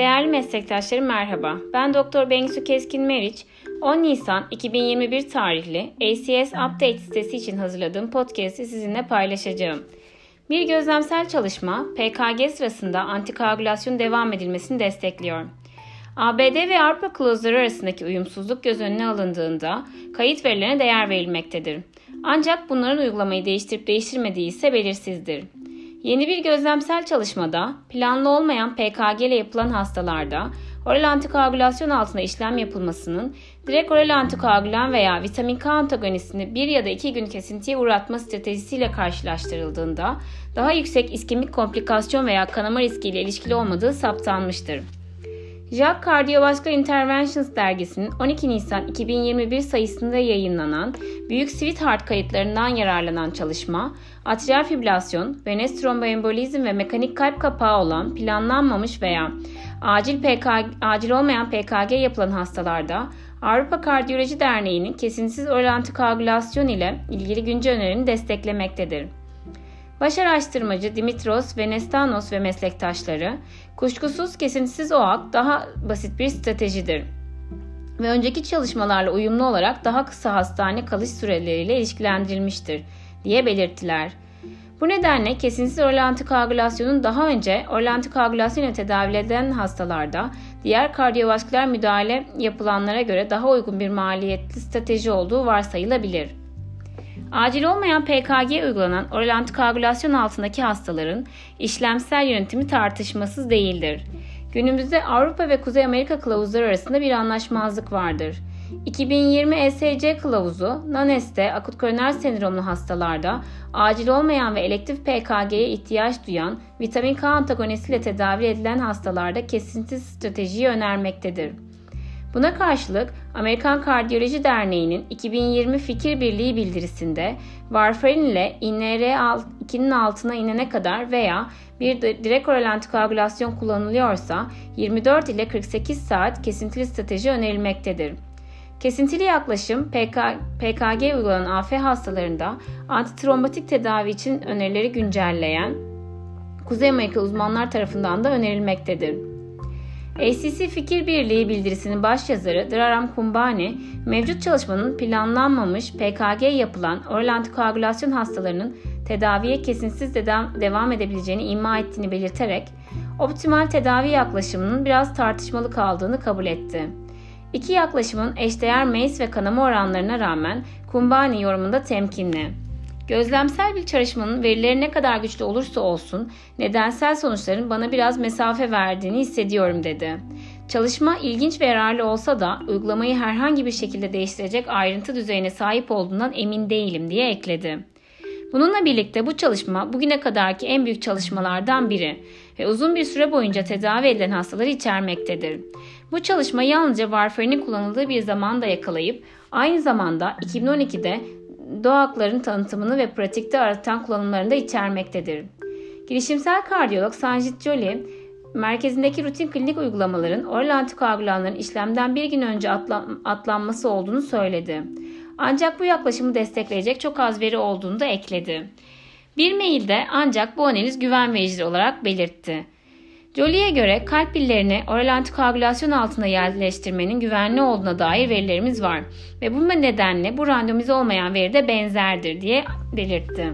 Değerli meslektaşlarım merhaba. Ben Doktor Bengsu Keskin Meriç. 10 Nisan 2021 tarihli ACS Update sitesi için hazırladığım podcast'i sizinle paylaşacağım. Bir gözlemsel çalışma PKG sırasında antikoagülasyon devam edilmesini destekliyor. ABD ve Avrupa kılavuzları arasındaki uyumsuzluk göz önüne alındığında kayıt verilerine değer verilmektedir. Ancak bunların uygulamayı değiştirip değiştirmediği ise belirsizdir. Yeni bir gözlemsel çalışmada planlı olmayan PKG ile yapılan hastalarda oral antikoagülasyon altında işlem yapılmasının direkt oral antikoagülan veya vitamin K antagonistini bir ya da iki gün kesintiye uğratma stratejisiyle karşılaştırıldığında daha yüksek iskemik komplikasyon veya kanama riskiyle ilişkili olmadığı saptanmıştır. JAK Cardiovascular Interventions dergisinin 12 Nisan 2021 sayısında yayınlanan Büyük Sweetheart kayıtlarından yararlanan çalışma, atrial fibrilasyon, venöz tromboembolizm ve mekanik kalp kapağı olan planlanmamış veya acil, PK, acil olmayan PKG yapılan hastalarda Avrupa Kardiyoloji Derneği'nin kesintisiz oral antikoagülasyon ile ilgili güncel önerini desteklemektedir. Baş araştırmacı Dimitros Venestanos ve meslektaşları, kuşkusuz kesintisiz OAK daha basit bir stratejidir ve önceki çalışmalarla uyumlu olarak daha kısa hastane kalış süreleriyle ilişkilendirilmiştir diye belirttiler. Bu nedenle kesintisiz oral antikoagülasyonun daha önce oral antikoagülasyon ile tedavi edilen hastalarda diğer kardiyovasküler müdahale yapılanlara göre daha uygun bir maliyetli strateji olduğu varsayılabilir. Acil olmayan PKG uygulanan oral antikoagülasyon altındaki hastaların işlemsel yönetimi tartışmasız değildir. Günümüzde Avrupa ve Kuzey Amerika kılavuzları arasında bir anlaşmazlık vardır. 2020 ESC kılavuzu NANES'te akut koroner sendromlu hastalarda acil olmayan ve elektif PKG'ye ihtiyaç duyan vitamin K antagonistiyle tedavi edilen hastalarda kesintisiz stratejiyi önermektedir. Buna karşılık Amerikan Kardiyoloji Derneği'nin 2020 Fikir Birliği bildirisinde varfarin ile INR2'nin altına inene kadar veya bir direkt oral antikoagülasyon kullanılıyorsa 24 ile 48 saat kesintili strateji önerilmektedir. Kesintili yaklaşım PK, PKG uygulanan AF hastalarında antitrombotik tedavi için önerileri güncelleyen Kuzey Amerika uzmanlar tarafından da önerilmektedir. ACC Fikir Birliği bildirisinin başyazarı Draram Kumbani, mevcut çalışmanın planlanmamış PKG yapılan oral antikoagülasyon hastalarının tedaviye kesintisiz de devam edebileceğini ima ettiğini belirterek, optimal tedavi yaklaşımının biraz tartışmalı kaldığını kabul etti. İki yaklaşımın eşdeğer MACE ve kanama oranlarına rağmen Kumbani yorumunda temkinli. Gözlemsel bir çalışmanın verileri ne kadar güçlü olursa olsun nedensel sonuçların bana biraz mesafe verdiğini hissediyorum dedi. Çalışma ilginç ve yararlı olsa da uygulamayı herhangi bir şekilde değiştirecek ayrıntı düzeyine sahip olduğundan emin değilim diye ekledi. Bununla birlikte bu çalışma bugüne kadarki en büyük çalışmalardan biri ve uzun bir süre boyunca tedavi edilen hastaları içermektedir. Bu çalışma yalnızca varfarinin kullanıldığı bir zamanda yakalayıp aynı zamanda 2012'de doğa tanıtımını ve pratikte aratan kullanımlarını da içermektedir. Girişimsel kardiyolog Sanjit Jolie, merkezindeki rutin klinik uygulamaların oral antikoagülanların işlemden bir gün önce atlan, atlanması olduğunu söyledi. Ancak bu yaklaşımı destekleyecek çok az veri olduğunu da ekledi. Bir mailde ancak bu analiz güven vericidir olarak belirtti. Jolie'ye göre kalp pillerini oral antikoagülasyon altına yerleştirmenin güvenli olduğuna dair verilerimiz var ve bu nedenle bu randomize olmayan veri de benzerdir diye belirtti.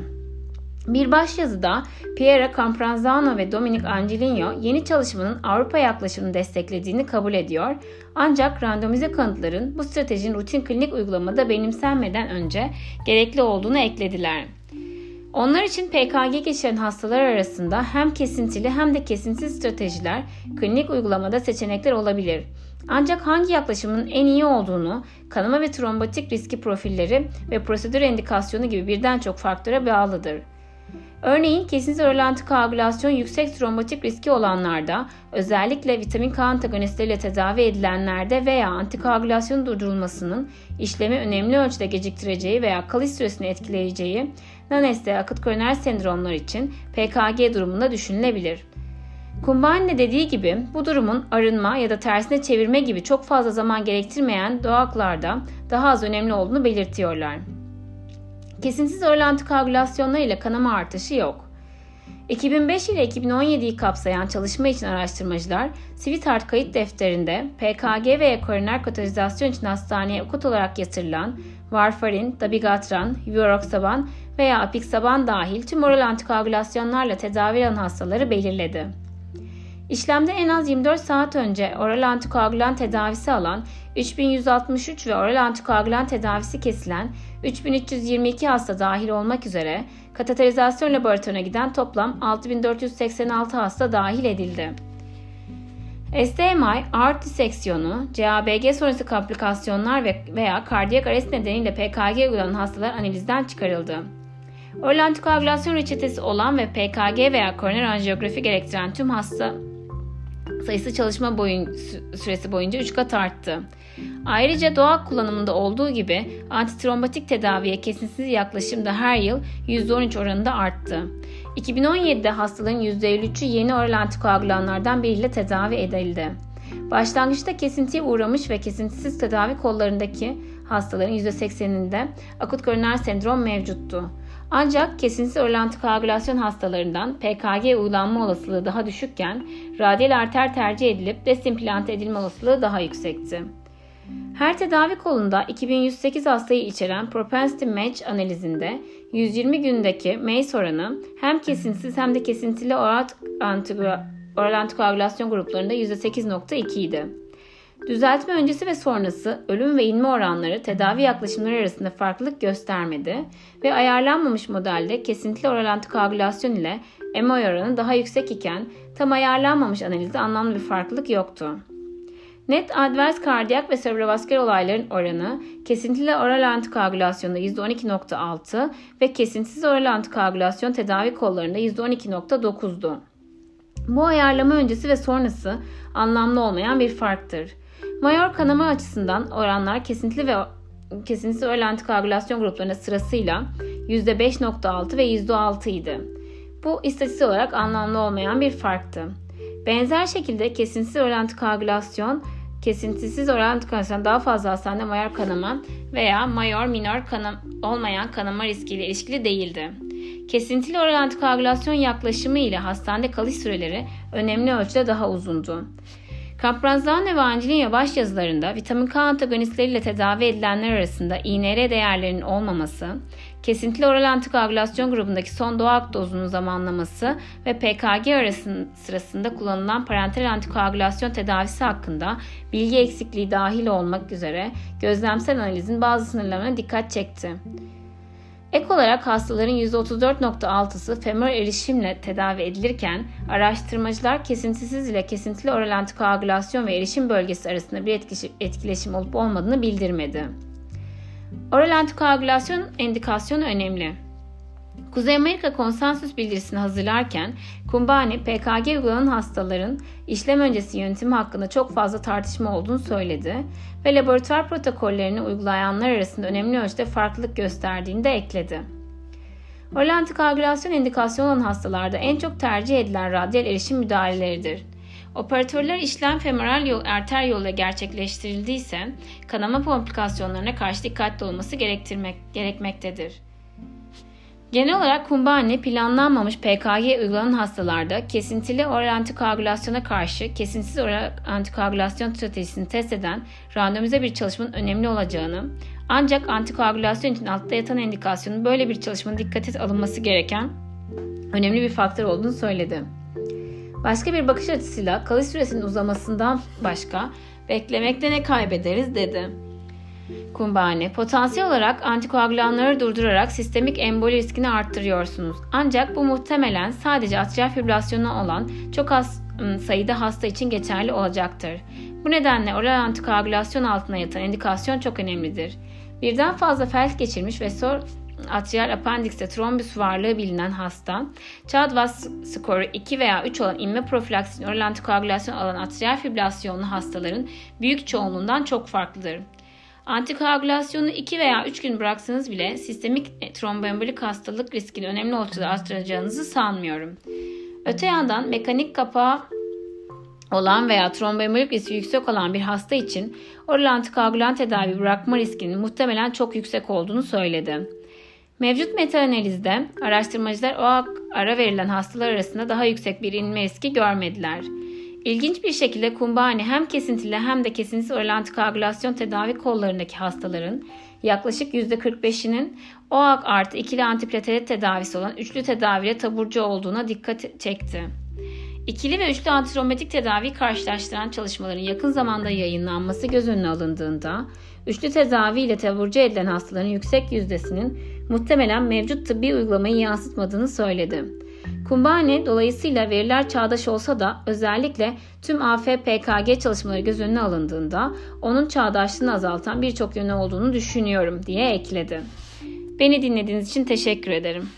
Bir başyazıda Piera Campranzano ve Dominic Angelino yeni çalışmanın Avrupa yaklaşımını desteklediğini kabul ediyor ancak randomize kanıtların bu stratejinin rutin klinik uygulamada benimsenmeden önce gerekli olduğunu eklediler. Onlar için PKG geçiren hastalar arasında hem kesintili hem de kesintisiz stratejiler klinik uygulamada seçenekler olabilir. Ancak hangi yaklaşımın en iyi olduğunu, kanama ve trombotik riski profilleri ve prosedür endikasyonu gibi birden çok faktöre bağlıdır. Örneğin kesintisiz oral antikoagülasyon yüksek trombotik riski olanlarda, özellikle vitamin K antagonistleriyle tedavi edilenlerde veya antikoagülasyon durdurulmasının işlemi önemli ölçüde geciktireceği veya kalış süresini etkileyeceği Nanes'te akut koroner sendromlar için PKG durumunda düşünülebilir. Kumbani dediği gibi bu durumun arınma ya da tersine çevirme gibi çok fazla zaman gerektirmeyen doğaklarda daha az önemli olduğunu belirtiyorlar. Kesintisiz oral antikoagülasyonlar ile kanama artışı yok. 2005 ile 2017'yi kapsayan çalışma için araştırmacılar Sweetheart kayıt defterinde PKG veya koroner katalizasyon için hastaneye okut olarak yatırılan varfarin, dabigatran, Vuroxaban veya apixaban dahil tüm oral antikoagülasyonlarla tedavi edilen hastaları belirledi. İşlemde en az 24 saat önce oral antikoagülan tedavisi alan 3163 ve oral antikoagülan tedavisi kesilen 3322 hasta dahil olmak üzere kateterizasyon laboratuvarına giden toplam 6486 hasta dahil edildi. SDMI, aort diseksiyonu, CABG sonrası komplikasyonlar ve veya kardiyak arrest nedeniyle PKG uygulanan hastalar analizden çıkarıldı. Oral antikoagülasyon reçetesi olan ve PKG veya koroner anjiyografi gerektiren tüm hasta sayısı çalışma boyun, süresi boyunca 3 kat arttı. Ayrıca doğal kullanımında olduğu gibi antitrombatik tedaviye kesintisiz yaklaşım da her yıl %13 oranında arttı. 2017'de hastaların %53'ü yeni oral antikoagülanlardan biriyle tedavi edildi. Başlangıçta kesintiye uğramış ve kesintisiz tedavi kollarındaki hastaların %80'inde akut koroner sendrom mevcuttu. Ancak kesintisiz oral antikoagülasyon hastalarından PKG uygulanma olasılığı daha düşükken radyal arter tercih edilip desimplant edilme olasılığı daha yüksekti. Her tedavi kolunda 2108 hastayı içeren propensity match analizinde 120 gündeki MACE oranı hem kesintisiz hem de kesintili oral antikoagülasyon gruplarında %8.2 idi. Düzeltme öncesi ve sonrası ölüm ve inme oranları tedavi yaklaşımları arasında farklılık göstermedi ve ayarlanmamış modelde kesintili oral antikoagülasyon ile MO oranı daha yüksek iken tam ayarlanmamış analizde anlamlı bir farklılık yoktu. Net advers kardiyak ve serebrovasküler olayların oranı kesintili oral antikoagülasyonda %12.6 ve kesintisiz oral antikoagülasyon tedavi kollarında %12.9'du. Bu ayarlama öncesi ve sonrası anlamlı olmayan bir farktır. Mayor kanama açısından oranlar kesintili ve kesintisiz oral antikoagülasyon gruplarında sırasıyla %5.6 ve %6 idi. Bu istatistik olarak anlamlı olmayan bir farktı. Benzer şekilde kesintisiz oral antikoagülasyon kesintisiz oral antikonversiyon daha fazla hastanede mayor kanama veya mayor minor kanam olmayan kanama riskiyle ilişkili değildi. Kesintili oral antikoagülasyon yaklaşımı ile hastanede kalış süreleri önemli ölçüde daha uzundu. Kaprazdan ve Angelina baş yazılarında vitamin K antagonistleriyle tedavi edilenler arasında INR değerlerinin olmaması, kesintili oral antikoagülasyon grubundaki son doğal dozunun zamanlaması ve PKG arasında sırasında kullanılan parenteral antikoagülasyon tedavisi hakkında bilgi eksikliği dahil olmak üzere gözlemsel analizin bazı sınırlarına dikkat çekti. Ek olarak hastaların %34.6'sı femör erişimle tedavi edilirken araştırmacılar kesintisiz ile kesintili oral antikoagülasyon ve erişim bölgesi arasında bir etkileşim olup olmadığını bildirmedi. Oral antikoagülasyon endikasyonu önemli. Kuzey Amerika konsensüs bildirisini hazırlarken Kumbani, PKG uygulanan hastaların işlem öncesi yöntemi hakkında çok fazla tartışma olduğunu söyledi ve laboratuvar protokollerini uygulayanlar arasında önemli ölçüde farklılık gösterdiğini de ekledi. Oral antikoagülasyon indikasyonu olan hastalarda en çok tercih edilen radyal erişim müdahaleleridir. Operatörler işlem femoral yol, arter yoluyla gerçekleştirildiyse kanama komplikasyonlarına karşı dikkatli olması gerekmektedir. Genel olarak kumbane planlanmamış PKG uygulanan hastalarda kesintili oral antikoagülasyona karşı kesintisiz oral antikoagülasyon stratejisini test eden randomize bir çalışmanın önemli olacağını ancak antikoagülasyon için altta yatan indikasyonun böyle bir çalışmanın dikkate alınması gereken önemli bir faktör olduğunu söyledi. Başka bir bakış açısıyla kalış süresinin uzamasından başka beklemekte ne kaybederiz dedi. Kumbane, potansiyel olarak antikoagülanları durdurarak sistemik emboli riskini arttırıyorsunuz. Ancak bu muhtemelen sadece atrial fibrilasyonu olan çok az ıı, sayıda hasta için geçerli olacaktır. Bu nedenle oral antikoagülasyon altına yatan indikasyon çok önemlidir. Birden fazla felç geçirmiş ve sor atrial apendikste trombüs varlığı bilinen hasta, Chadwas skoru 2 veya 3 olan inme profilaksinin oral antikoagülasyon alan atrial fibrilasyonlu hastaların büyük çoğunluğundan çok farklıdır. Antikoagülasyonu 2 veya 3 gün bıraksanız bile sistemik tromboembolik hastalık riskini önemli ölçüde arttıracağınızı sanmıyorum. Öte yandan mekanik kapağı olan veya tromboembolik riski yüksek olan bir hasta için oral antikoagülan tedavi bırakma riskinin muhtemelen çok yüksek olduğunu söyledi. Mevcut metaanalizde araştırmacılar o ara verilen hastalar arasında daha yüksek bir inme riski görmediler. İlginç bir şekilde kumbani hem kesintili hem de kesintisiz oral antikoagülasyon tedavi kollarındaki hastaların yaklaşık %45'inin OAK artı ikili antiplatelet tedavisi olan üçlü tedaviyle taburcu olduğuna dikkat çekti. İkili ve üçlü antitrombotik tedavi karşılaştıran çalışmaların yakın zamanda yayınlanması göz önüne alındığında, üçlü tedavi ile taburcu edilen hastaların yüksek yüzdesinin muhtemelen mevcut tıbbi uygulamayı yansıtmadığını söyledi. Kumbani dolayısıyla veriler çağdaş olsa da özellikle tüm AFPKG çalışmaları göz önüne alındığında onun çağdaşlığını azaltan birçok yönü olduğunu düşünüyorum diye ekledi. Beni dinlediğiniz için teşekkür ederim.